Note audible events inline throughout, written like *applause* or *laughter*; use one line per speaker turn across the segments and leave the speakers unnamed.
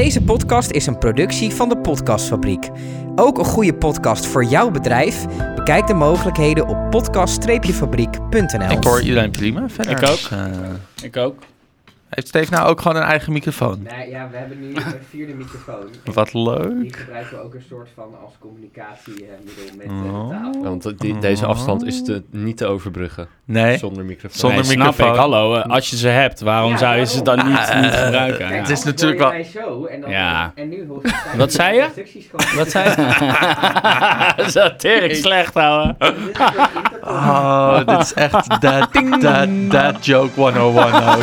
Deze podcast is een productie van de Podcastfabriek. Ook een goede podcast voor jouw bedrijf? Bekijk de mogelijkheden op podcast-fabriek.nl.
Ik hoor iedereen prima. Verder.
Ik ook.
Eh,
Ik ook.
Heeft Steve nou ook gewoon een eigen microfoon?
Nee, ja, we hebben nu *laughs* een vierde microfoon.
Wat leuk.
Die gebruiken we ook een soort van als communicatiemiddel met eh,
Oh.
de tafel.
Want die, deze afstand is te, niet te overbruggen
Nee.
zonder microfoon.
Zonder
nee,
microfoon.
ik. Hallo, eh, als je ze hebt, waarom
Ja,
zou je ze dan niet,
Ah,
niet
eh,
gebruiken?
Kijk,
Ja.
het is natuurlijk wel-
zo en, dan,
Ja.
en nu hoor je
Wat zei je? Wat zei je? Dat is tering slecht, ouwe. *laughs*
Intercom.
Oh, dit is echt *laughs* that, that, that joke 101 ook.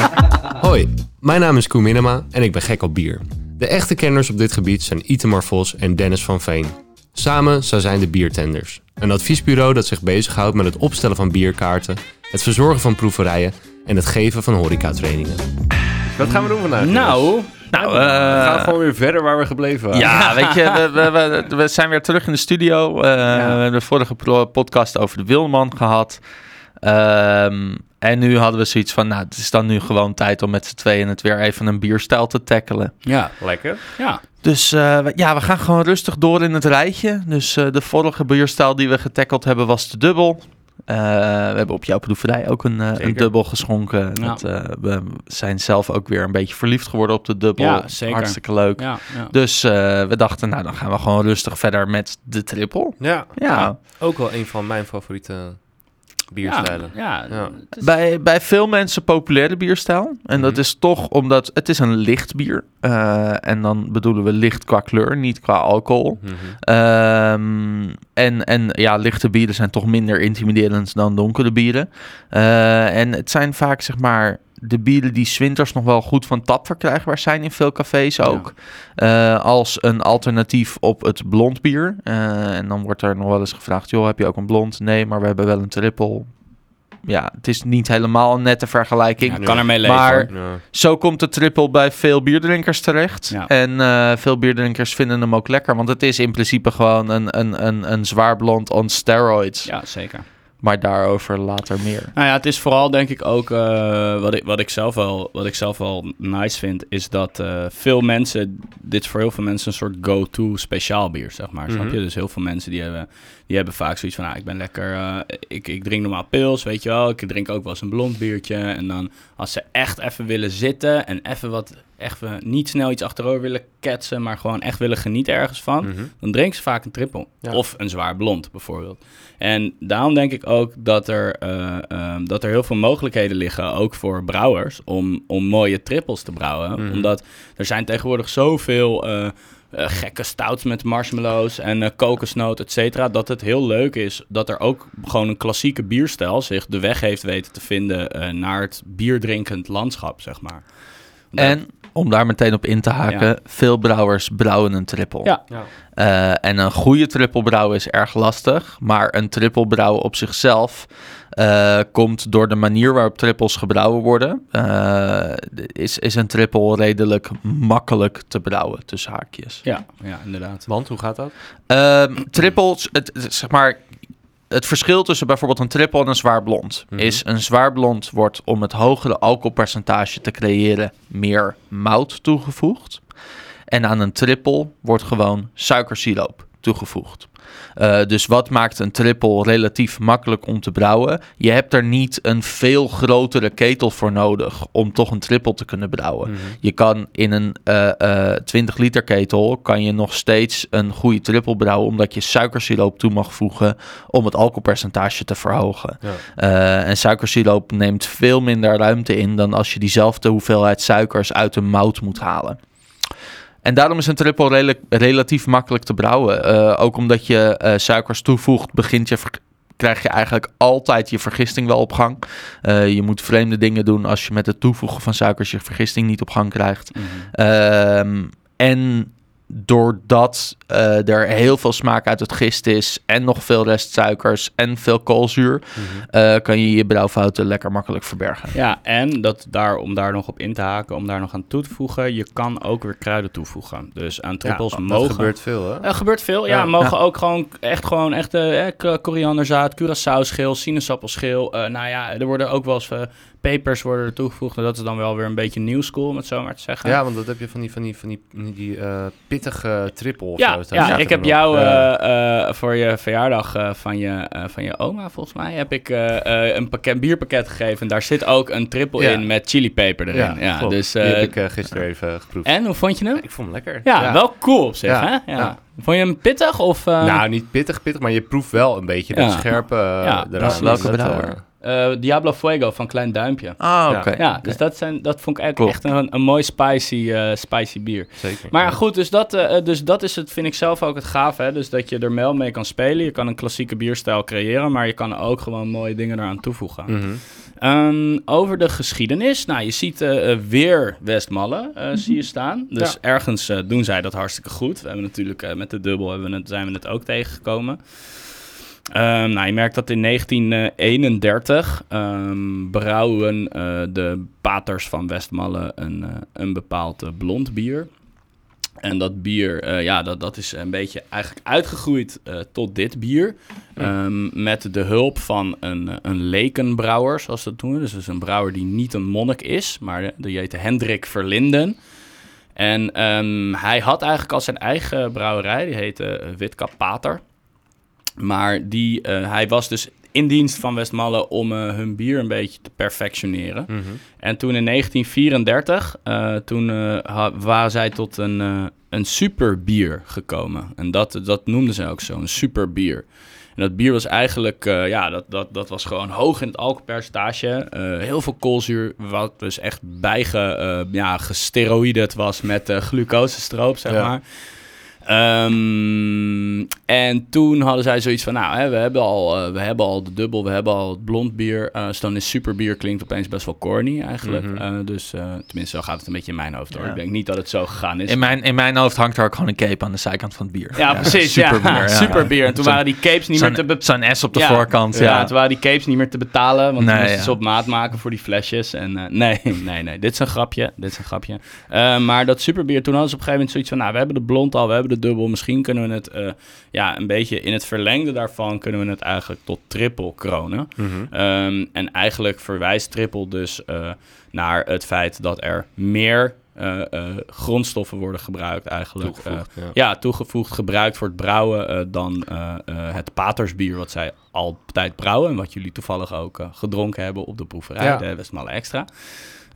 Hoi, mijn naam is Koen Minema en ik ben gek op bier. De echte kenners op dit gebied zijn Itemar Vos en Dennis van Veen. Samen zij zijn de Biertenders. Een adviesbureau dat zich bezighoudt met het opstellen van bierkaarten, het verzorgen van proeverijen en het geven van horecatrainingen. Wat gaan we doen vandaag?
Nou,
Nou,
we gaan
eh,
gewoon weer verder waar we gebleven waren.
ja, *laughs* weet je, we, we, we, we zijn weer terug in de studio. Eh, We hebben de vorige podcast over de Wilman gehad. Ehm, en nu hadden we zoiets van, nou, het is dan nu gewoon tijd om met z'n tweeën het weer even een bierstijl te tackelen.
ja.
Lekker.
Ja.
Dus eh, ja, we gaan gewoon rustig door in het rijtje. Dus eh, de vorige bierstijl die we getackeld hebben was de dubbel. Eh, we hebben op jouw proeverij ook een, een dubbel geschonken.
Ja.
Dat, eh, we zijn zelf ook weer een beetje verliefd geworden op de dubbel.
Ja, zeker.
Hartstikke leuk.
Ja, ja.
Dus eh, we dachten, nou dan gaan we gewoon rustig verder met de triple.
Ja,
Ja,
ook wel een van mijn favoriete bierstijlen.
Ja, ja. Is-
bij, bij veel mensen populaire bierstijl. En dat
Mhm.
is toch omdat het is een licht bier. Eh, en dan bedoelen we licht qua kleur, niet qua alcohol.
Mhm.
Ehm, en, en ja, lichte bieren zijn toch minder intimiderend dan donkere bieren. Eh, en het zijn vaak, zeg maar, de bieren die 's winters nog wel goed van tap verkrijgbaar zijn in veel cafés ook. Eh, als een alternatief op het blond bier. Eh, en dan wordt er nog wel eens gevraagd, joh, heb je ook een blond? Nee, maar we hebben wel een triple. Ja, het is niet helemaal een nette vergelijking.
Ja, kan ermee leven.
Maar-.
Ja.
Zo komt de triple bij veel bierdrinkers terecht.
Ja.
En eh, veel bierdrinkers vinden hem ook lekker. Want het is in principe gewoon een, een, een, een zwaar blond on steroids.
Ja, zeker.
Maar daarover later meer.
Nou ja, het is vooral denk ik ook eh, wat, ik, wat, ik zelf wel, wat ik zelf wel nice vind, is dat eh, veel mensen, dit is voor heel veel mensen een soort go-to speciaal bier, zeg maar. Snap
Mhm.
je? Dus heel veel mensen die hebben, die hebben vaak zoiets van, ah, ik ben lekker, eh, ik, ik drink normaal pils, weet je wel. Ik drink ook wel eens een blond biertje. En dan als ze echt even willen zitten en even wat, even niet snel iets achterover willen ketsen, maar gewoon echt willen genieten ergens van,
Mhm.
dan drinken ze vaak een triple.
Ja.
Of een zwaar blond, bijvoorbeeld. En daarom denk ik ook dat er, eh, ehm, dat er heel veel mogelijkheden liggen, ook voor brouwers, om, om mooie trippels te brouwen.
Mhm.
Omdat er zijn tegenwoordig zoveel eh, eh, gekke stouts met marshmallows en eh, kokosnoot, et cetera, dat het heel leuk is dat er ook gewoon een klassieke bierstijl zich de weg heeft weten te vinden eh, naar het bierdrinkend landschap, zeg maar.
En om daar meteen op in te haken,
Ja.
veel brouwers brouwen een triple.
Ja.
Ja.
Eh, en een goede triple brouwen is erg lastig. Maar een triple brouwen op zichzelf eh, komt door de manier waarop trippels gebrouwen worden. eh, is, is een triple redelijk makkelijk te brouwen, tussen haakjes.
Ja, ja, inderdaad.
Want, hoe gaat dat?
Ehm trippels, het, het- zeg maar, het verschil tussen bijvoorbeeld een triple en een zwaar blond
Mhm.
is een zwaar blond wordt om het hogere alcoholpercentage te creëren meer mout toegevoegd. En aan een triple wordt gewoon suikersiroop toegevoegd. Eh, dus wat maakt een triple relatief makkelijk om te brouwen? Je hebt er niet een veel grotere ketel voor nodig om toch een triple te kunnen brouwen.
Mhm.
Je kan in een eh, eh, 20 liter ketel kan je nog steeds een goede triple brouwen, omdat je suikersiroop toe mag voegen om het alcoholpercentage te verhogen.
Ja.
Eh, en suikersiroop neemt veel minder ruimte in dan als je diezelfde hoeveelheid suikers uit een mout moet halen. En daarom is een triple rela- relatief makkelijk te brouwen. Eh, ook omdat je eh, suikers toevoegt, begint je krijg je eigenlijk altijd je vergisting wel op gang. Eh, je moet vreemde dingen doen als je met het toevoegen van suikers je vergisting niet op gang krijgt.
Mhm.
Ehm, en doordat eh, er heel veel smaak uit het gist is en nog veel restsuikers en veel koolzuur, eh, kan je je brouwfouten lekker makkelijk verbergen.
Ja, en dat daar, om daar nog op in te haken, om daar nog aan toe te voegen, je kan ook weer kruiden toevoegen. Dus aan trippels
dat
mogen...
gebeurt veel, hè?
Er gebeurt veel, ja.
Ja.
mogen ook gewoon echt gewoon echt eh, eh, korianderzaad, curaçao-schil, sinaasappelschil. Eh, nou ja, er worden ook wel eens eh, pepers worden er toegevoegd. En dat is dan wel weer een beetje new school, om het zo maar te zeggen.
Ja, want dat heb je van die, van die, van die, eh, pittige triple of
Ja, ik heb jou.
Ja.
eh, eh, voor je verjaardag eh, van, je, eh, van je oma, volgens mij, heb ik eh, eh, een pakket, bierpakket gegeven. En daar zit ook een triple
Ja.
in met chilipeper erin. Ja, dus,
die
eh,
heb ik eh, gisteren even geproefd.
en hoe vond je hem?
Ik vond hem lekker.
Ja, wel cool op zich, hè? Ja. Vond je hem pittig of... eh,
Nou, niet pittig, pittig, maar je proeft wel een beetje dat scherpe
Ja,
eraan.
precies.
Welke
Dat,
brouwer?
Eh,
Diablo Fuego van Klein Duimpje.
Ah,
Ja.
oké.
Ja, dus dat, zijn, dat vond ik echt,
Klopt.
echt een, een mooi spicy, eh, spicy bier.
zeker.
Maar
ja.
goed, dus dat, eh, dus dat is het, vind ik zelf ook het gaaf. Hè? Dus dat je er wel mee kan spelen. Je kan een klassieke bierstijl creëren, maar je kan ook gewoon mooie dingen eraan toevoegen.
Mhm.
Ehm, over de geschiedenis. Nou, je ziet weer Westmalle eh, zie je staan. Dus ergens doen zij dat hartstikke goed. We hebben natuurlijk eh, met de dubbel hebben we het, zijn we het ook tegengekomen. Ehm, nou, je merkt dat in 1931 ehm, brouwen eh, de paters van Westmalle een, eh, een bepaald eh, blond bier. En dat bier, ja, dat, dat is een beetje eigenlijk uitgegroeid tot dit bier. Ehm, met de hulp van een, een lekenbrouwer, zoals dat doen. Dus, dus een brouwer die niet een monnik is, maar die heette Hendrik Verlinden. En hij had eigenlijk al zijn eigen brouwerij, die heette Witkap Pater. Maar die, eh, hij was dus in dienst van Westmalle om eh, hun bier een beetje te perfectioneren.
Mhm.
En toen in 1934, eh, toen waren zij tot een, een superbier gekomen. En dat, dat noemden ze ook zo, een superbier. En dat bier was eigenlijk, ja, dat, dat, dat was gewoon hoog in het alcoholpercentage. heel veel koolzuur, wat dus echt bijge, ja, was met glucosestroop, zeg
Ja.
maar. Ehm, en toen hadden zij zoiets van, nou, hè, we, hebben al, eh, we hebben al de dubbel, we hebben al het blond bier. eh dus dan is superbier klinkt opeens best wel corny eigenlijk.
Mhm.
Eh, dus tenminste, zo gaat het een beetje in mijn hoofd hoor.
Ja.
Ik denk niet dat het zo gegaan is.
In mijn, in mijn hoofd hangt er ook gewoon een cape aan de zijkant van het bier.
ja, precies.
Superbier.
ja.
ja.
Superbier. En toen waren die capes niet meer te betalen.
zo'n S op de
Ja.
voorkant,
Ja,
ja.
toen waren die capes niet meer te betalen, want
Nee,
moesten
ja.
ze op maat maken voor die flesjes. En *laughs* nee, nee, nee, dit is een grapje, dit is een grapje. Maar dat superbier, toen hadden ze op een gegeven moment zoiets van, nou, we hebben de blond al, we hebben de dubbel, misschien kunnen we het, eh, ja, een beetje in het verlengde daarvan, kunnen we het eigenlijk tot triple kronen.
Mhm.
Ehm, en eigenlijk verwijst triple dus eh, naar het feit dat er meer eh, grondstoffen worden gebruikt eigenlijk.
Toegevoegd, ja.
ja, toegevoegd, gebruikt voor het brouwen dan het patersbier wat zij altijd brouwen. En wat jullie toevallig ook gedronken hebben op de proeverij,
Ja.
de Westmalle Extra.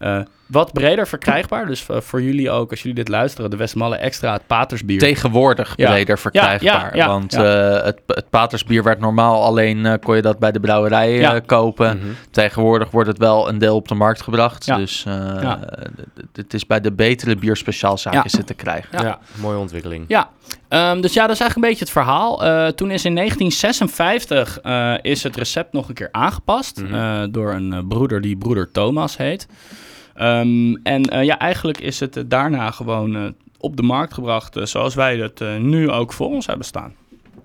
Eh, wat breder verkrijgbaar, dus eh, voor jullie ook, als jullie dit luisteren, de Westmalle Extra, het patersbier.
Tegenwoordig
Ja.
breder verkrijgbaar.
Ja, ja, ja,
want
ja.
eh, het, het patersbier werd normaal alleen, eh, kon je dat bij de brouwerij eh, kopen.
Mhm.
Tegenwoordig wordt het wel een deel op de markt gebracht.
Ja.
Dus eh,
Ja.
d- d- het is bij de betere bierspeciaalzaakjes
Ja.
te krijgen.
Ja.
Ja. mooie ontwikkeling.
Ja, ehm, dus ja, dat is eigenlijk een beetje het verhaal. Eh, toen is in 1956 eh, is het recept nog een keer aangepast
Mhm.
eh, door een eh, broeder die broeder Thomas heet. Ehm, en eh, ja, eigenlijk is het eh, daarna gewoon eh, op de markt gebracht zoals wij het eh, nu ook voor ons hebben staan.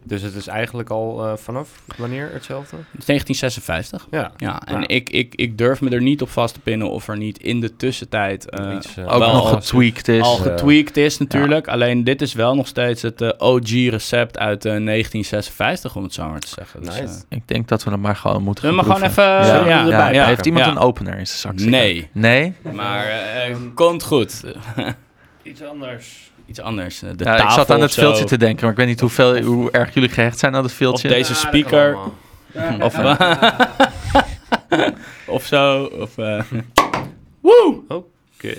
Dus het is eigenlijk al eh, vanaf wanneer hetzelfde?
Het is 1956.
Ja.
Ja, en
Ja.
Ik, ik, ik durf me er niet op vast te pinnen of er niet in de tussentijd eh,
Iets, eh,
Ook
wel
nog
al-
getweaked is.
al getweakt is natuurlijk. Alleen dit is wel nog steeds het OG-recept uit eh, 1956, om het zo maar te zeggen. Dus,
Nice.
Ik denk dat we hem maar gewoon moeten
we
gaan
maar gewoon even...
Ja,
ja,
ja,
ja,
Heeft iemand
ja.
een opener in zijn zak?
Nee.
Nee?
Maar komt goed.
Iets anders.
Iets anders. eh, De
Ja, ik
tafel
zat aan
of
het filtje te denken, maar ik weet niet hoeveel, hoe erg jullie gehecht zijn aan het
Of
filtje.
deze speaker. *laughs* Of, *laughs* of zo. Of, eh *laughs* Woe!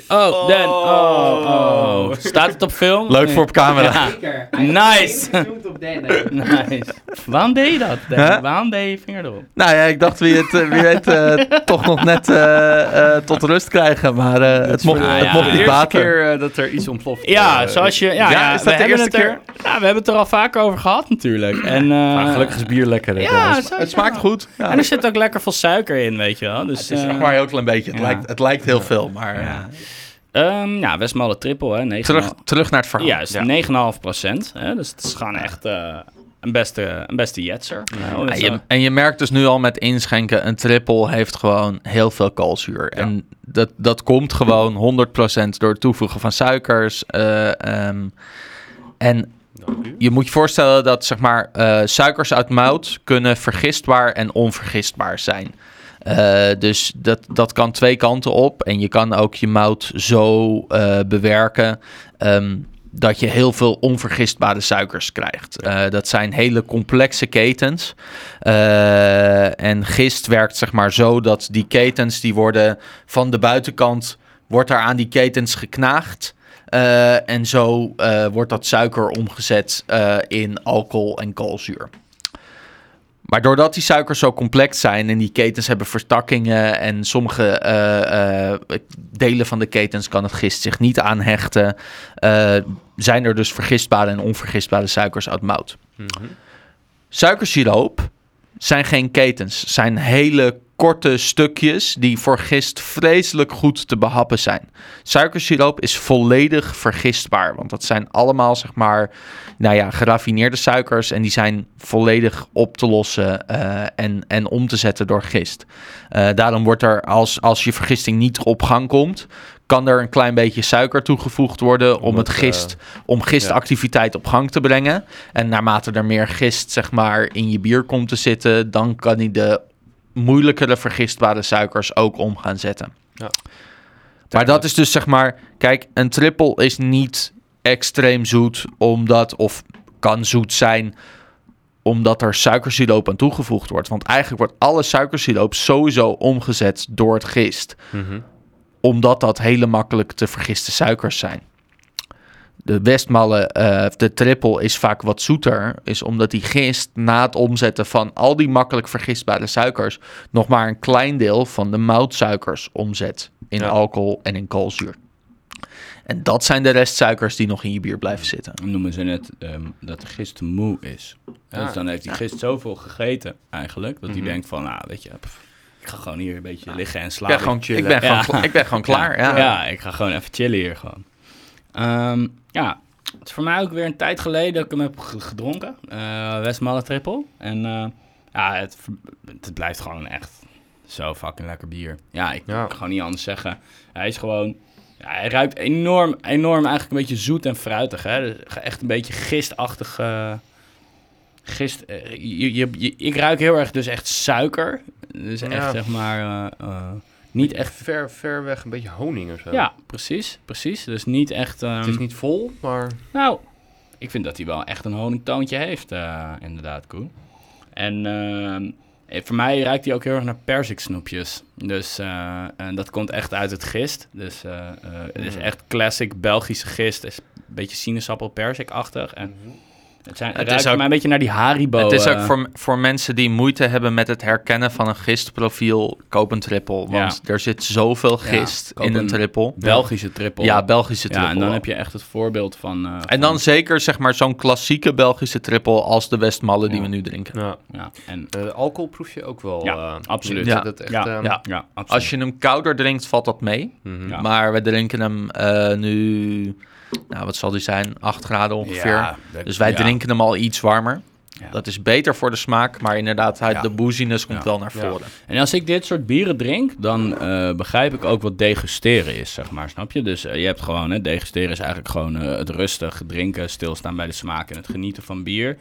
Oh, Dan. Oh, oh. Staat het op film?
Leuk voor op camera.
Ja.
Zeker. *laughs*
Nice. *laughs*
op. *laughs*
Nice. Waarom deed je dat? Dan?
Huh?
Waarom deed je vinger erop?
Nou ja, ik dacht wie het, eh, wie weet, eh, toch nog net eh, eh, tot rust krijgen, maar eh, het mocht,
voor de-
het
ja,
mocht
de
niet
eerste
baten.
keer eh, dat er iets ontploft.
Ja, zoals je... Ja,
ja,
ja,
is dat de eerste
het er, ja, we hebben het er al vaker over gehad natuurlijk. En, eh,
Maar gelukkig is bier lekker. hè,
Ja,
Het smaakt goed. Ja.
En er zit ook lekker veel suiker in, weet je wel. Dus,
het is
eh,
echt maar heel klein beetje. Het,
ja.
lijkt, het lijkt heel veel, maar...
Ja.
eh,
Ehm, ja, Westmalle triple, hè. 9,5
Terug, terug naar het verhaal.
Juist,
Ja.
9,5 procent. Hè? Dus het is gewoon echt eh, een beste, een beste jetser. Nou,
Ja,
dus,
je- en je merkt dus nu al met inschenken, een triple heeft gewoon heel veel koolzuur. En dat, dat komt gewoon 100% door het toevoegen van suikers. eh, ehm, en je moet je voorstellen dat zeg maar, eh, suikers uit mout kunnen vergistbaar en onvergistbaar zijn. Eh, dus dat, dat kan twee kanten op. En je kan ook je mout zo eh, bewerken ehm, dat je heel veel onvergistbare suikers krijgt. Dat zijn hele complexe ketens. En gist werkt zeg maar zo dat die ketens die worden van de buitenkant wordt daar aan die ketens geknaagd. Eh, en zo eh, wordt dat suiker omgezet eh, in alcohol en koolzuur. Maar doordat die suikers zo complex zijn en die ketens hebben vertakkingen en sommige delen van de ketens kan het gist zich niet aanhechten, zijn er dus vergistbare en onvergistbare suikers uit mout. Suikersiroop zijn geen ketens, zijn hele korte stukjes die voor gist vreselijk goed te behappen zijn. Suikersiroop is volledig vergistbaar, want dat zijn allemaal zeg maar, nou ja, geraffineerde suikers en die zijn volledig op te lossen eh, en, en om te zetten door gist. Eh, daarom wordt er als, als je vergisting niet op gang komt, kan er een klein beetje suiker toegevoegd worden om het
het,
gist, om gistactiviteit op gang te brengen. En naarmate er meer gist zeg maar in je bier komt te zitten, dan kan hij de moeilijkere vergistbare suikers ook om gaan zetten.
Ja.
Maar dat is dus zeg maar, kijk, een triple is niet extreem zoet, omdat, of kan zoet zijn, omdat er suikersiroop aan toegevoegd wordt. Want eigenlijk wordt alle suikersiroop sowieso omgezet door het gist
Mhm.
omdat dat hele makkelijk te vergiste suikers zijn. De Westmalle, eh, de triple, is vaak wat zoeter. Is omdat die gist na het omzetten van al die makkelijk vergistbare suikers... nog maar een klein deel van de moutsuikers omzet in
Ja.
alcohol en in koolzuur. En dat zijn de restsuikers die nog in je bier blijven zitten.
Dan noemen ze het ehm, dat de gist moe is. Dus dan heeft die gist zoveel gegeten eigenlijk, dat hij
Mhm.
denkt van, nou weet je, pff, ik ga gewoon hier een beetje liggen en
Ik
slapen.
ben gewoon, ik ben gewoon, ik ben gewoon klaar. Ja.
Ja. ik ga gewoon even chillen hier gewoon. Ehm, ja, het is voor mij ook weer een tijd geleden dat ik hem heb ge- gedronken. eh Westmalle Triple. En eh, ja, het, het blijft gewoon echt zo fucking lekker bier. Ja, ik
Ja.
kan gewoon niet anders zeggen. Hij is gewoon... Ja, hij ruikt enorm, enorm eigenlijk een beetje zoet en fruitig. Hè? Dus Echt een beetje gistachtig... eh, gist, je, je, je- ik ruik heel erg dus echt suiker. Dus echt
Ja.
zeg maar... niet echt
ver, ver weg een beetje honing of zo.
ja, precies, precies. Dus niet echt... ehm,
Het is niet vol, maar...
Nou, ik vind dat hij wel echt een honingtoontje heeft, eh, inderdaad, Koen. En eh, voor mij ruikt hij ook heel erg naar persiksnoepjes. Dus eh, en dat komt echt uit het gist. Dus het is
Mm.
echt classic Belgische gist. Het is een beetje sinaasappel persik-achtig. En het, zijn, het,
Het
ruikt
is ook-
mij een beetje naar die Haribo.
Het is ook
eh,
voor, voor mensen die moeite hebben met het herkennen van een gistprofiel, koop een triple. Want er zit zoveel gist in een
een
triple.
Belgische triple.
Ja, Belgische triple.
Ja, en dan heb je echt het voorbeeld van... eh,
En dan
van-
zeker zeg maar zo'n klassieke Belgische triple als de Westmalle die we nu drinken.
Ja.
Ja, en,
Eh, alcohol proef je ook wel.
Ja,
eh,
absoluut.
Ja.
Dat echt,
Ja,
ehm,
ja.
ja, absoluut.
Als je hem kouder drinkt, valt dat mee.
mhm.
Ja.
Maar we drinken hem eh, nu, nou wat zal die zijn, 8 graden ongeveer.
Ja, dat-
dus wij
ja.
drinken hem al iets warmer.
Ja.
Dat is beter voor de smaak, maar inderdaad, uit de booziness komt wel naar voren.
En als ik dit soort bieren drink, dan eh, begrijp ik ook wat degusteren is, zeg maar, snap je? Dus eh, je hebt gewoon, hè, degusteren is eigenlijk gewoon eh, het rustig drinken, stilstaan bij de smaak en het genieten van bier.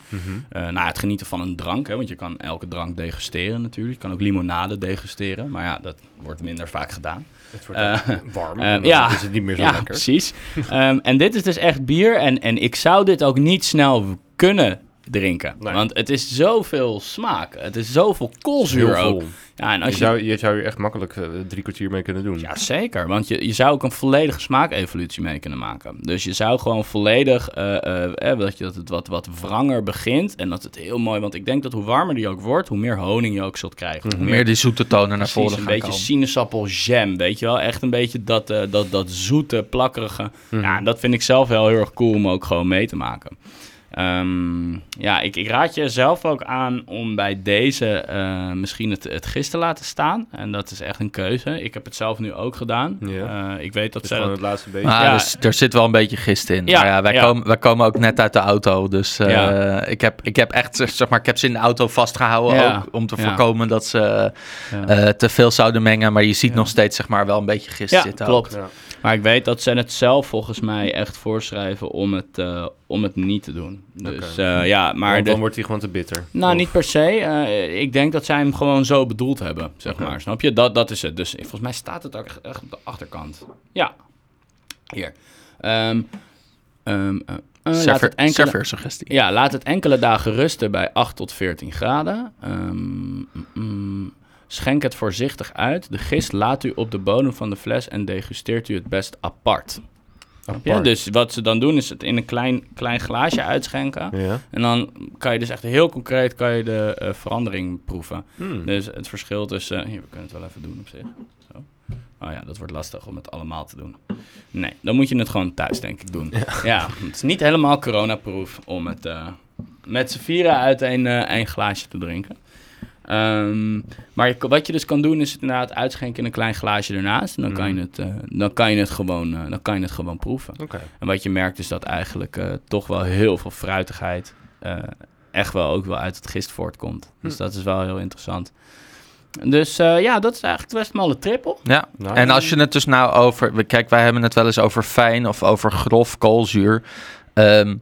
Eh nou, het genieten van een drank, hè, want je kan elke drank degusteren natuurlijk. Je kan ook limonade degusteren, maar ja, dat wordt minder vaak gedaan.
Het wordt echt warm.
eh, ja.
is het niet meer zo
ja,
lekker.
precies. Ehm, en dit is dus echt bier en, en ik zou dit ook niet snel kunnen drinken.
Nee.
Want het is zoveel smaak. Het is zoveel koolzuur ook. Ja, en
Je
als je,
zou, je zou hier echt makkelijk eh, drie kwartier mee kunnen doen.
Ja, zeker. Want je, je zou ook een volledige smaakevolutie mee kunnen maken. Dus je zou gewoon volledig, eh, eh, eh, dat, je, dat het wat, wat wranger begint. En dat het heel mooi, want ik denk dat hoe warmer die ook wordt, hoe meer honing je ook zult krijgen.
Mhm.
Hoe
Meer die zoete tonen naar
precies,
voren
een
gaan
beetje
komen.
sinaasappel-jam, weet je wel. Echt een beetje dat, eh, dat, dat zoete, plakkerige.
Mhm.
Ja, en dat vind ik zelf wel heel erg cool om ook gewoon mee te maken. Ehm, ja, ik, ik raad je zelf ook aan om bij deze eh, misschien het, het gist te laten staan. En dat is echt een keuze. Ik heb het zelf nu ook gedaan.
Ja.
Eh, ik weet dat zij
gewoon
dat...
het laatste beetje.
Ah,
Ja.
dus er zit wel een beetje gist in.
Ja,
maar ja, wij,
ja.
Komen, wij komen ook net uit de auto. Dus eh,
Ja.
ik, heb, ik heb echt, zeg maar, ik heb ze in de auto vastgehouden
Ja.
ook om te
Ja.
voorkomen dat ze
Ja.
eh, te veel zouden mengen. Maar je ziet
Ja.
nog steeds, zeg maar, wel een beetje gist
Ja,
zitten.
klopt. Maar ik weet dat ze het zelf volgens mij echt voorschrijven om het, eh, om het niet te doen. Dus eh, ja, maar...
Want
de-
dan wordt hij gewoon te bitter.
Nou,
Of-
niet per se. Eh, ik denk dat zij hem gewoon zo bedoeld hebben, zeg maar. Snap je? Dat, dat is het. Dus volgens mij staat het ook echt, echt op de achterkant. Ja. Hier. Ehm ehm, eh, eh, laat
Server,
het enkele,
serversuggestie.
ja, laat het enkele dagen rusten bij 8 tot 14 graden. Mm. Schenk het voorzichtig uit. De gist laat u op de bodem van de fles en degusteert u het best apart.
Apart.
Dus wat ze dan doen is het in een klein, klein glaasje uitschenken.
Ja.
En dan kan je dus echt heel concreet kan je de eh, verandering proeven.
Hmm.
Dus het verschil tussen... Hier, we kunnen het wel even doen op zich. Zo. Oh ja, dat wordt lastig om het allemaal te doen. Nee, dan moet je het gewoon thuis, denk ik, doen. Ja, het is niet helemaal coronaproof om het eh, met z'n vieren uit eh, één glaasje te drinken. Ehm, maar je, wat je dus kan doen, is het inderdaad uitschenken in een klein glaasje ernaast. En dan, kan, je het, eh, dan, kan, je het gewoon, eh, dan kan je het gewoon proeven.
Oké.
En wat je merkt is dat eigenlijk eh, toch wel heel veel fruitigheid eh, echt wel ook wel uit het gist voortkomt. Dus
Hm.
dat is wel heel interessant. Dus eh, ja, dat is eigenlijk de Westmalle triple.
Ja,
Nou,
en als je het dus nou over... we- Kijk, wij hebben het wel eens over fijn of over grof koolzuur. Ehm,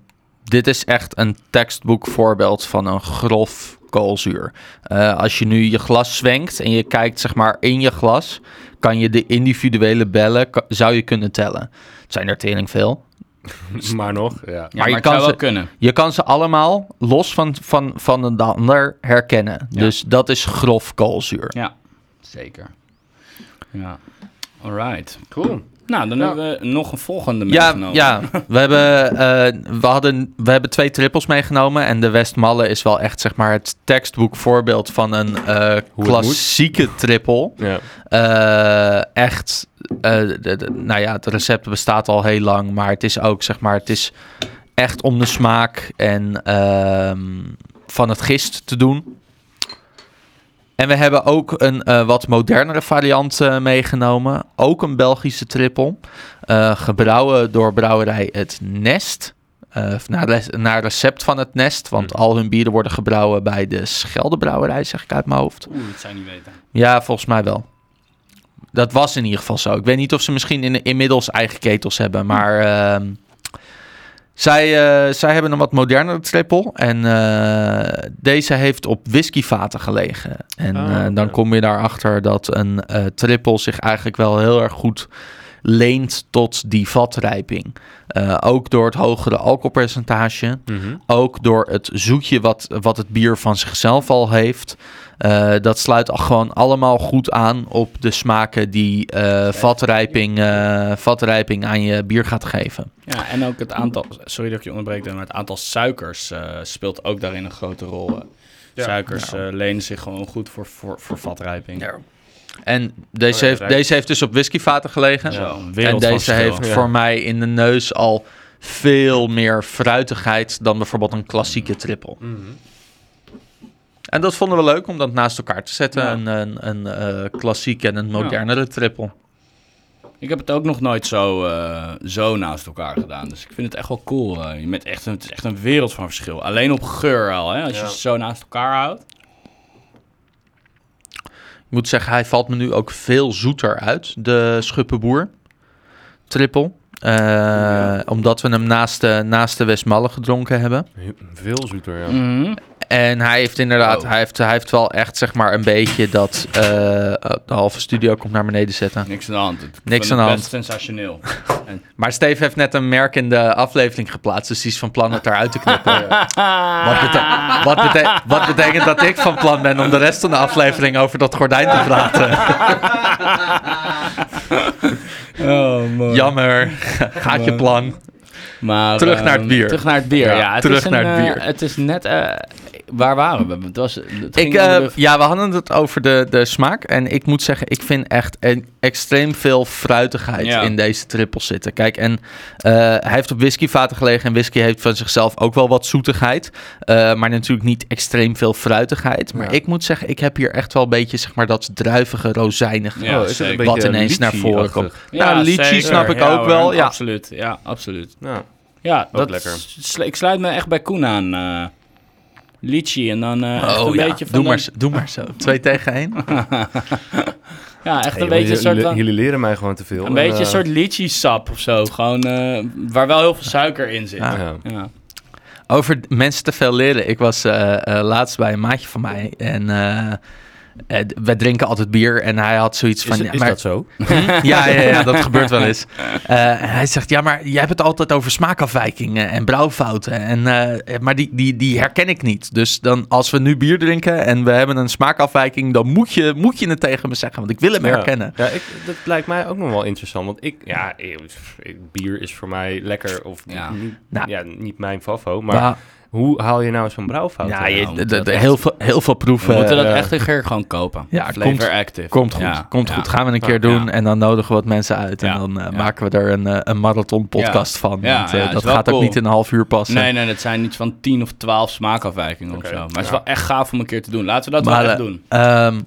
dit is echt een tekstboek voorbeeld van een grof koolzuur. Eh, als je nu je glas zwenkt en je kijkt zeg maar in je glas... kan je de individuele bellen, zou je kunnen tellen. Het zijn er tering veel. *laughs*
maar nog, ja.
Ja,
Maar je kan
zou wel
ze-
kunnen.
Je kan ze allemaal los van, van, van de ander herkennen.
Ja.
Dus dat is grof koolzuur.
Ja, zeker. Ja, alright.
Cool.
Nou, dan
Ja.
hebben we nog een volgende
Ja,
meegenomen.
ja *laughs* we, hebben, eh, we, hadden, we hebben twee trippels meegenomen. En de Westmalle is wel echt zeg maar, het tekstboek voorbeeld van een eh, klassieke trippel.
Ja.
Eh, echt, eh, de- de- nou ja, het recept bestaat al heel lang. Maar het is ook zeg maar, het is echt om de smaak en ehm, van het gist te doen. En we hebben ook een eh, wat modernere variant eh, meegenomen. Ook een Belgische trippel. Eh, gebrouwen door brouwerij Het Nest. Naar, naar recept van het Nest. Want
Hmm.
al hun bieren worden gebrouwen bij de Scheldebrouwerij, zeg ik uit mijn hoofd.
Oeh, dat zou niet weten.
Ja, volgens mij wel. Dat was in ieder geval zo. Ik weet niet of ze misschien in, inmiddels eigen ketels hebben, maar ehm, zij, eh, zij hebben een wat modernere trippel. En eh, deze heeft op whiskyvaten gelegen. En
Ah,
eh, dan kom je daarachter dat een trippel zich eigenlijk wel heel erg goed leent tot die vatrijping. Ook door het hogere alcoholpercentage.
Mhm.
Ook door het zoetje wat, wat het bier van zichzelf al heeft. Eh, dat sluit al gewoon allemaal goed aan op de smaken die eh, vatrijping, eh, vatrijping aan je bier gaat geven.
Ja, en ook het aantal, sorry dat ik je onderbreek, maar het aantal suikers eh, speelt ook daarin een grote rol.
Ja.
Suikers
Ja.
eh, lenen zich gewoon goed voor, voor, voor vatrijping.
En deze,
Oh ja,
heeft, deze heeft dus op whiskyvaten gelegen.
Zo,
en deze heeft
Ja.
voor mij in de neus al veel meer fruitigheid dan bijvoorbeeld een klassieke trippel.
Mhm.
En dat vonden we leuk om dat naast elkaar te zetten.
Ja.
Een, een, een eh, klassieke en een modernere trippel.
Ik heb het ook nog nooit zo, eh, zo naast elkaar gedaan. Dus ik vind het echt wel cool. eh. je bent echt een, het is echt een wereld van verschil. Alleen op geur al, hè, als
Ja.
je ze zo naast elkaar houdt.
Ik moet zeggen, hij valt me nu ook veel zoeter uit, de Schuppenboer trippel. Eh, Omdat we hem naast de, naast de Westmalle gedronken hebben.
Veel zoeter, ja.
Mhm.
En hij heeft inderdaad,
Oh.
hij, heeft, hij heeft wel echt zeg maar een beetje dat... eh, de halve studio komt naar beneden zetten.
Niks aan de hand. Ik
Niks aan de hand.
Best sensationeel. *laughs*
Maar Steve heeft net een merk in de aflevering geplaatst, dus die is van plan het eruit te knippen. *laughs* Wat, bete- wat, bete- wat betekent dat ik van plan ben om de rest van de aflevering over dat gordijn te praten? *laughs*
oh, mooi.
Jammer, gaat je plan.
Maar,
Terug naar het
ehm,
bier.
Terug naar het bier,
Ja,
ja. het
terug
is een,
naar het
eh,
bier.
het is net... eh, waar waren we? Het was, het
Ik, eh,
de-
ja, we hadden het over de, de smaak. En ik moet zeggen, ik vind echt een, extreem veel fruitigheid
Ja.
in deze trippels zitten. Kijk, en eh, hij heeft op whiskyvaten gelegen. En whisky heeft van zichzelf ook wel wat zoetigheid. eh, maar natuurlijk niet extreem veel fruitigheid. Maar
Ja.
ik moet zeggen, ik heb hier echt wel een beetje zeg maar, dat druivige, rozijnige.
Ja,
Oh,
wat ineens naar voren komt. Ja, lychee snap ik
Ja,
ook
hoor,
wel. Ja.
Absoluut, ja, absoluut.
Ja.
Ja, dat
lekker.
sl- ik sluit me echt bij Koen aan. Lychee en dan eh echt
Oh
een
ja,
beetje van
doe, maar, zo- doe maar zo. *laughs* Twee tegen één. *laughs*
Ja, echt
Hey,
een beetje een soort
jullie,
van...
jullie leren mij gewoon te veel.
Een
En,
beetje een
eh,
soort lychee sap of zo. Gewoon eh, waar wel heel veel suiker in zit.
Ja.
Ja.
Ja.
Over mensen te veel leren. Ik was eh, eh, laatst bij een maatje van mij. En eh, eh, wij drinken altijd bier. En hij had zoiets van...
Is,
ja,
is
maar-
dat zo? *laughs*
ja, ja, ja, dat gebeurt wel eens. *laughs* Eh, en hij zegt, ja, maar jij hebt het altijd over smaakafwijkingen en brouwfouten. En, eh, maar die, die, die herken ik niet. Dus dan, als we nu bier drinken en we hebben een smaakafwijking... dan moet je, moet je het tegen me zeggen, want ik wil hem
Ja.
herkennen.
Ja, ik, dat lijkt mij ook nog wel interessant. Want ik, ja, ik- bier is voor mij lekker of
Ja.
niet,
Nou.
ja, niet mijn favo. Maar
Maar,
hoe haal je nou zo'n brouwfout?
ja, je-
nou,
de-
dat
de-
echt-
heel, veel, heel veel
We
proeven.
moeten dat
eh,
echt een keer gewoon kopen.
ja,
Flavor
komt-
Active.
Komt goed,
Ja,
komt
ja.
goed. Gaan we een keer doen
Ja.
en dan nodigen we wat mensen uit. En
Ja.
dan eh,
Ja.
maken we er een, eh, een marathon podcast van.
Ja,
Want,
ja, is
dat gaat ook niet in een half uur passen.
Nee, nee, dat zijn iets van 10 of 12 smaakafwijkingen of zo. Maar het is wel echt gaaf om een keer te doen. Laten we dat
Maar,
wel echt doen.
Ehm,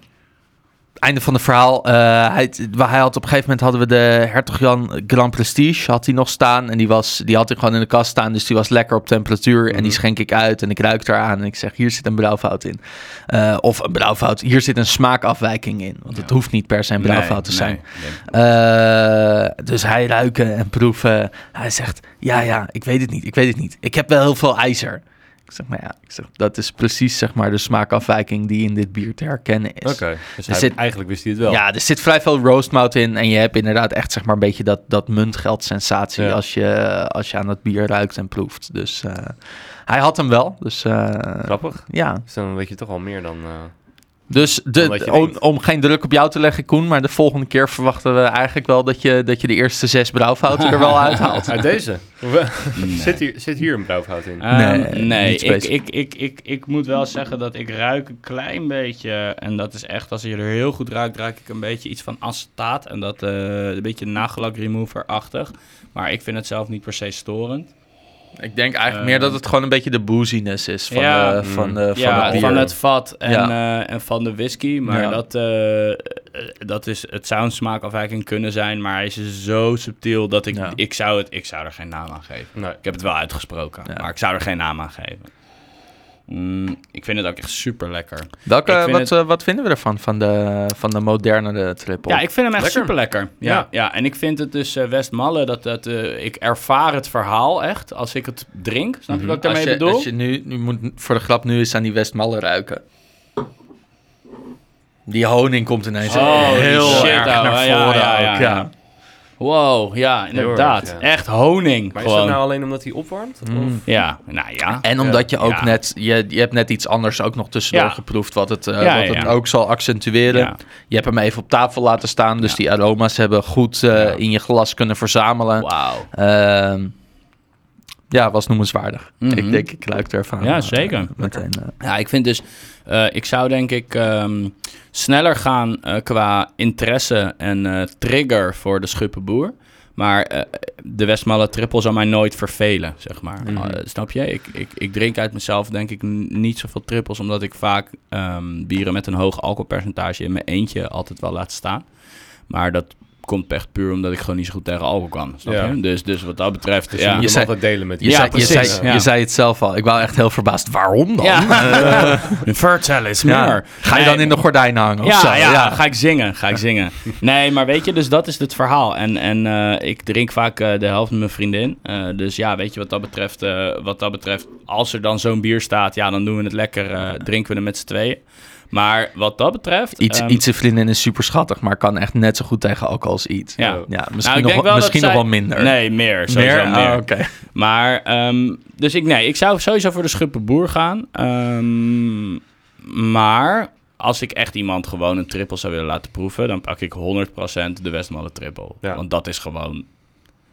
einde van het verhaal. eh, hij, hij had op een gegeven moment hadden we de Hertog Jan Grand Prestige had hij nog staan en die was die had hij gewoon in de kast staan, dus die was lekker op temperatuur en die
Mhm.
schenk ik uit en ik ruik eraan en ik zeg hier zit een brouwfout in Eh, of een brouwfout, hier zit een smaakafwijking in, want het hoeft niet per se een brouwfout te zijn.
nee, nee.
Eh, dus hij ruiken en proeven. Hij zegt, ja, ja, ik weet het niet, ik weet het niet. Ik heb wel heel veel ijzer. Ik zeg, maar ja, ik zeg, dat is precies zeg maar de smaakafwijking die in dit bier te herkennen is.
Oké, dus hij-
zit-
eigenlijk wist hij het wel.
Ja, er zit vrij veel roastmout in. En je hebt inderdaad echt zeg maar een beetje dat, dat muntgeld-sensatie
Ja.
als, je, als je aan het bier ruikt en proeft. Dus eh, hij had hem wel. Dus eh,
Grappig.
ja.
Dus dan weet je toch al meer dan... eh,
Dus de, om, om geen druk op jou te leggen, Koen. Maar de volgende keer verwachten we eigenlijk wel dat je, dat je de eerste zes brouwfouten er wel *laughs* uithaalt.
Uit deze?
Nee.
zit, hier, zit hier een brouwfout in?
Ehm,
Nee,
nee, ik, ik, ik, ik, ik moet wel zeggen dat ik ruik een klein beetje. En dat is echt, als je er heel goed ruikt, ruik ik een beetje iets van acetaat. En dat eh, een beetje nagellak remover-achtig. Maar ik vind het zelf niet per se storend.
Ik denk eigenlijk meer dat het gewoon een beetje de booziness is van,
Ja.
de, van, de, van
ja,
het
van het vat en,
Ja.
eh, en van de whisky. Maar
Ja.
dat, eh, dat is, het zou een smaakafwijking kunnen zijn. Maar hij is zo subtiel dat ik,
Ja.
ik, zou, het, ik zou er geen naam aan geven.
Nee.
Ik heb het wel uitgesproken,
Ja.
maar ik zou er geen naam aan geven. Mm, ik vind het ook echt super lekker.
Welke,
vind
wat,
het-
eh, wat vinden we ervan, van de, van de moderne triple?
Ja, ik vind hem echt
Lekker.
super lekker. Ja,
Ja.
ja. en ik vind het dus eh Westmalle, dat, dat, eh, ik ervaar het verhaal echt als ik het drink. Snap je
Mhm.
wat ik daarmee
als je,
bedoel?
Als je nu, nu moet voor de grap nu eens aan die Westmalle ruiken. Die honing komt ineens
Holy
heel
shit,
erg naar
Ja,
voren
ja, ja,
ook,
ja. Wow, ja, inderdaad.
erg, ja.
Echt honing
Maar is
gewoon.
dat nou alleen omdat hij opwarmt?
Mm.
Of?
Ja, nou ja.
En omdat je ook
Ja.
net, je, je hebt net iets anders ook nog tussendoor
Ja.
geproefd, wat het, eh,
Ja,
wat
ja,
het ook zal accentueren.
Ja.
Je hebt hem even op tafel laten staan, dus
Ja.
die aroma's hebben goed eh,
Ja.
in je glas kunnen verzamelen.
Wauw.
Ehm, ja, was noemenswaardig.
Mhm.
Ik denk, ik ruik er van.
Ja,
eh,
zeker.
meteen. eh.
Ja, ik vind dus, eh, ik zou denk ik ehm, sneller gaan eh, qua interesse en eh, trigger voor de schuppenboer. Maar eh, de Westmalle triple zal mij nooit vervelen, zeg maar.
Mhm.
Eh, snap je? Ik, ik, ik drink uit mezelf denk ik niet zoveel trippels, omdat ik vaak ehm, bieren met een hoog alcoholpercentage in mijn eentje altijd wel laat staan. Maar dat komt echt puur omdat ik gewoon niet zo goed tegen alcohol kan. Snap
Ja.
je? Dus, dus wat dat betreft,
Dus
ja.
je
zei-
altijd delen met
Je,
Ja,
je,
precies.
zei,
Ja.
je zei het zelf al. Ik wou echt heel verbaasd. Waarom dan?
Ja. *laughs* Vertel eens
Ja.
meer.
Ga je
Nee,
dan in de gordijn hangen of
ja,
zo?
ja, ga ik zingen, ga ik zingen. Nee, maar weet je, dus dat is het verhaal. En, en eh, ik drink vaak eh, de helft met mijn vriendin. Eh, dus ja, weet je, wat dat betreft, eh, wat dat betreft, als er dan zo'n bier staat, ja, dan doen we het lekker, eh, drinken we het met z'n tweeën. Maar wat dat betreft...
Iets,
ehm,
iets vriendin is super schattig, maar kan echt net zo goed tegen alcohol als iets.
Ja.
ja
Nou,
misschien,
ik
nog,
denk
wel,
wel
misschien
dat
nog
zij-
wel minder.
Nee, meer, sowieso meer.
Ah, oké.
Maar, ehm, dus ik, nee, ik zou sowieso voor de schuppenboer gaan. Ehm, maar als ik echt iemand gewoon een triple zou willen laten proeven, dan pak ik 100% de Westmalle triple.
Ja.
Want dat is gewoon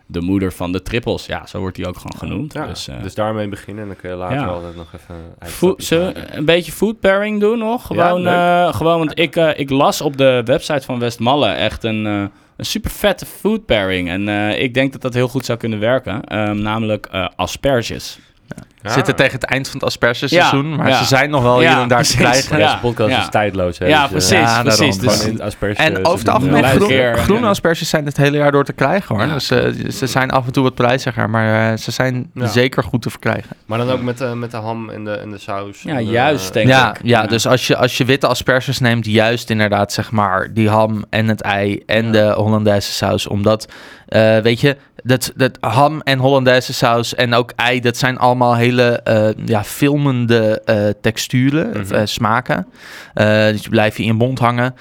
de moeder van de trippels. Ja, zo wordt die ook gewoon genoemd.
Ja,
dus,
dus,
eh,
daarmee beginnen en dan kun je later
Ja.
altijd nog even...
Food,
maken.
een beetje food pairing doen nog? Gewoon,
leuk.
eh, gewoon want ik, eh, ik las op de website van Westmalle echt een, een super vette food pairing. En ik denk dat dat heel goed zou kunnen werken. Ehm, namelijk asperges.
Ja.
Zitten tegen het eind van het aspergeseizoen,
Ja,
maar
ja.
ze zijn nog wel
Ja,
hier en daar te krijgen.
Ja.
Deze podcast
ja.
is tijdloos. Hè,
Ja,
dus, eh,
precies,
ja,
precies. Dus,
Gewoon in asperges,
En
eh,
over het
zitten.
algemeen, groen, groene
ja.
asperges zijn het hele jaar door te krijgen hoor.
Ja,
dus eh, ze zijn af en toe wat prijziger, maar eh, ze zijn
Ja.
zeker goed te verkrijgen.
Maar dan ook met, de met de ham en de, en de saus.
Ja,
en de-
juist, denk
Ja,
ik.
ja,
Ja.
dus als je, als je witte asperges neemt, juist inderdaad zeg maar die ham en het ei en
Ja.
de Hollandaise saus. Omdat, eh, weet je, dat, dat ham en Hollandaise saus en ook ei, dat zijn allemaal hele eh, ja, filmende eh, texturen, of, eh, smaken. Dus die blijven in je mond hangen.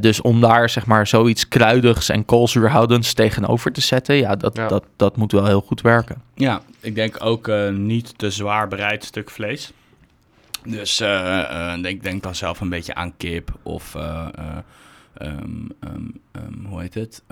Dus om daar zeg maar zoiets kruidigs en koolzuurhoudends tegenover te zetten, ja, dat,
Ja.
Dat, dat moet wel heel goed werken.
Ja, ik denk ook niet te zwaar bereid stuk vlees. Dus ik denk dan zelf een beetje aan kip of eh, eh, ehm, ehm, ehm, hoe heet het?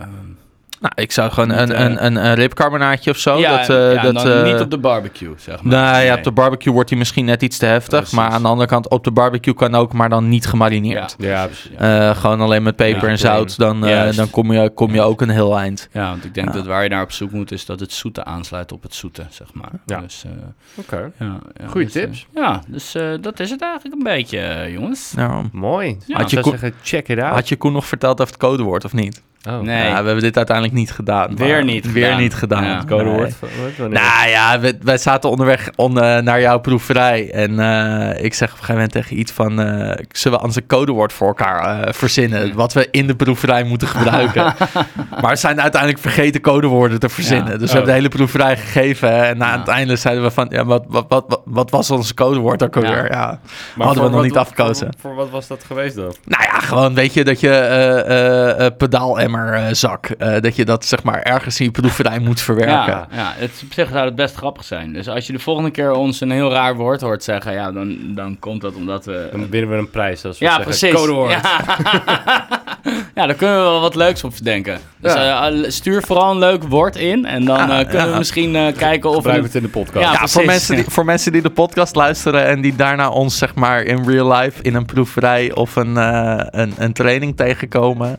Nou, ik zou gewoon
Niet,
een,
eh,
een, een, een ribcarbonaatje of zo.
ja,
dat, eh,
ja,
dat,
dan
eh,
niet op de barbecue, zeg maar.
Nou ja,
Nee.
op de barbecue wordt hij misschien net iets te heftig.
Precies.
Maar aan de andere kant, op de barbecue kan ook, maar dan niet gemarineerd.
Ja, precies.
Eh, gewoon alleen met peper
Ja,
en zout. Dan, eh, dan kom, je, kom je ook een heel eind.
Ja, want ik denk
Ja.
dat waar je naar op zoek moet is dat het zoete aansluit op het zoete, zeg maar.
Ja.
Dus, eh,
Oké.
ja, ja,
Goeie
dus,
tips.
ja, dus eh, dat is het eigenlijk een beetje, jongens.
Nou,
Mooi.
Ja.
Had
je
zeggen, check it out.
had je Koen nog verteld over het codewoord of niet?
Oh.
Nee.
Ja, we hebben dit uiteindelijk niet gedaan.
Weer niet
Weer
gedaan.
niet gedaan.
Ja.
Het
Codewoord.
Nee. Nou ja, we, wij zaten onderweg on, eh, naar jouw proeverij. En eh, ik zeg op een gegeven moment tegen iets van... eh, zullen we ons een codewoord voor elkaar eh, verzinnen? Wat we in de proeverij moeten *laughs* gebruiken. maar we zijn uiteindelijk vergeten codewoorden te verzinnen.
Ja.
Dus we
Oh.
hebben de hele proeverij gegeven. En na
Ja.
het einde zeiden we van... Ja, wat, wat, wat, wat, wat was ons codewoord ook alweer? Ja.
Maar
hadden we nog
wat-
niet afgekozen.
Voor, voor wat was dat geweest dan?
Nou ja, gewoon weet je dat je eh eh, eh, eh, zak... eh, dat je dat zeg maar ergens in je proeverij moet verwerken.
Ja, ja, het, op zich zou het best grappig zijn. Dus als je de volgende keer ons een heel raar woord hoort zeggen, ja, dan, dan komt dat omdat we...
Dan winnen we een prijs. Als we
ja,
zeggen,
precies.
Codewoord.
Ja. *laughs* ja, daar kunnen we wel wat leuks op denken. Dus
Ja.
eh, stuur vooral een leuk woord in en dan
Ja,
eh, kunnen
ja.
we misschien eh, kijken of...
Gebruik
we-
het in de podcast.
Ja,
voor, mensen die, voor mensen die de podcast luisteren en die daarna ons zeg maar in real life in een proeverij of een, eh, een, een training tegenkomen.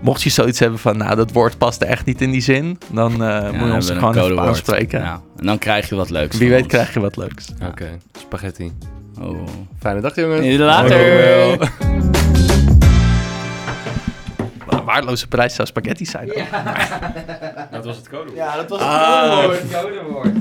Mocht je zoiets hebben van, nou, dat woord past echt niet in die zin, dan eh,
Ja,
moet je ons er gewoon even
codewoord.
aanspreken.
Ja, en dan krijg je wat leuks
Wie weet
ons.
krijg je wat leuks.
Oké, spaghetti.
Oh.
Fijne dag jongens.
Tot later.
Wat een waardeloze prijs zou spaghetti zijn.
Dat was het codewoord.
Ja, dat was
Ah.
het codewoord.